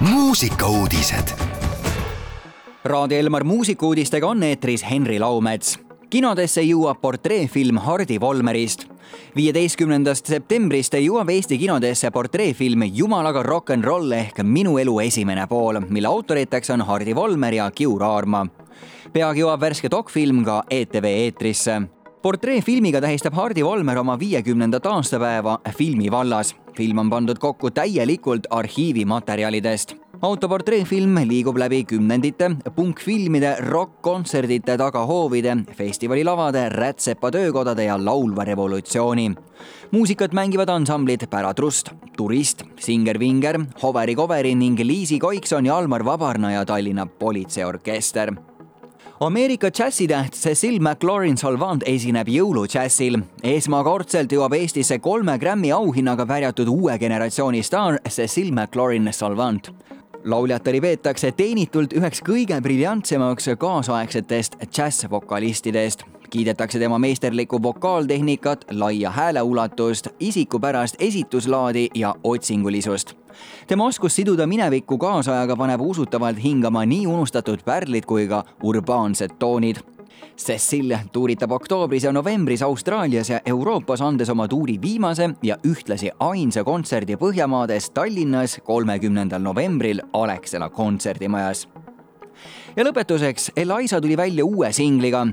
muusikauudised. Raadio Elmar muusikauudistega on eetris Henri Laumets. kinodesse jõuab portreefilm Hardi Volmerist. viieteistkümnendast septembrist jõuab Eesti kinodesse portreefilm Jumalaga rock n roll ehk Minu elu esimene pool, mille autoriteks on Hardi Volmer ja Kiur Aarma. peagi jõuab värske dokfilm ka ETV eetrisse portreefilmiga tähistab Hardi Volmer oma viiekümnendat aastapäeva filmi vallas. film on pandud kokku täielikult arhiivimaterjalidest. autoportreefilm liigub läbi kümnendite, punkfilmide, rokk-kontserdite tagahoovide, festivalilavade, rätsepa töökodade ja laulva revolutsiooni. muusikat mängivad ansamblid Päratrust, Turist, Singer Vinger, Hoveri Coveri ning Liisi Koikson ja Almar Vabarna ja Tallinna Politseiorkester Ameerika džässitäht Cecil McLaurin Salvant esineb jõuludžässil. esmakordselt jõuab Eestisse kolme Grammy auhinnaga pärjatud uue generatsiooni staar Cecil McLaurin Salvant lauljatari peetakse teenitult üheks kõige briljantsemaks kaasaegsetest džässvokalistidest. Kiidetakse tema meisterlikku vokaaltehnikat, laia hääleulatust, isikupärast esituslaadi ja otsingulisust tema oskus siduda minevikku kaasajaga paneb usutavalt hingama nii unustatud pärlid kui ka urbaansed toonid. Cecil tuuritab oktoobris ja novembris Austraalias ja Euroopas, andes oma tuuri viimase ja ühtlasi ainsa kontserdi Põhjamaades Tallinnas kolmekümnendal novembril Alexela kontserdimajas. ja lõpetuseks, Eliza tuli välja uue singliga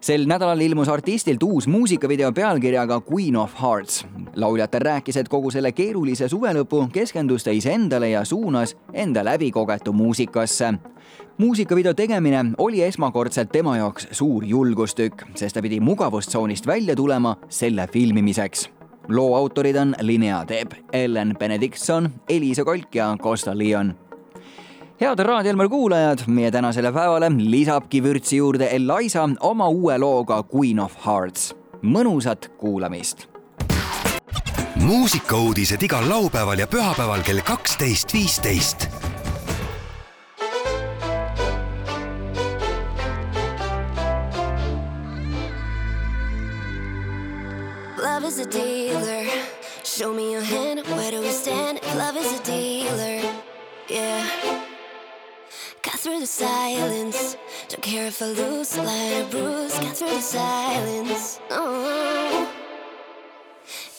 sel nädalal ilmus artistilt uus muusikavideo pealkirjaga Queen of Hearts. lauljatel rääkis, et kogu selle keerulise suvelõpu keskendus ta iseendale ja suunas enda läbikogetu muusikasse. muusikavideo tegemine oli esmakordselt tema jaoks suur julgustükk, sest ta pidi mugavustsoonist välja tulema selle filmimiseks loo autorid on Linnea Teeb, Ellen Benedictson, Elisa Kolk ja Costa Leon head Raadio Elmar kuulajad, meie tänasele päevale lisabki vürtsi juurde Eliza oma uue looga Queen of Hearts. mõnusat kuulamist. muusikauudised igal laupäeval ja pühapäeval kell kaksteist, viisteist Love is a dealer. Show me your hand. Where do we stand? Love is a dealer. Yeah. Through the silence. Don't care if I lose, line or bruise. Cut through the silence. Oh.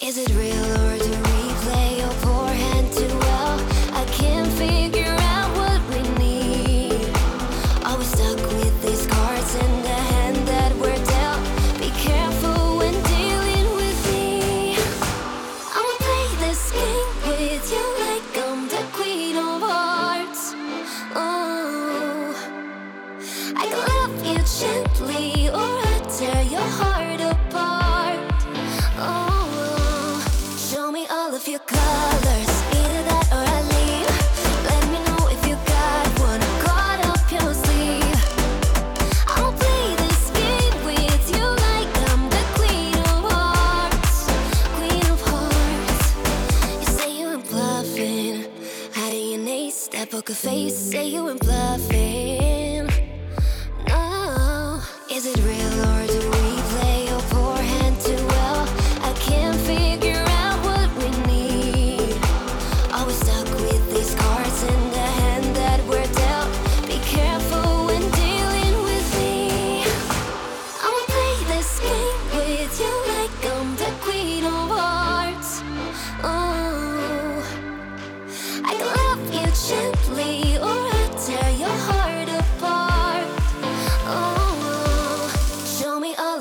Is it real or do we play your poor hand too well? I can't figure out what we need. We stuck with lightly.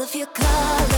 Of your colors,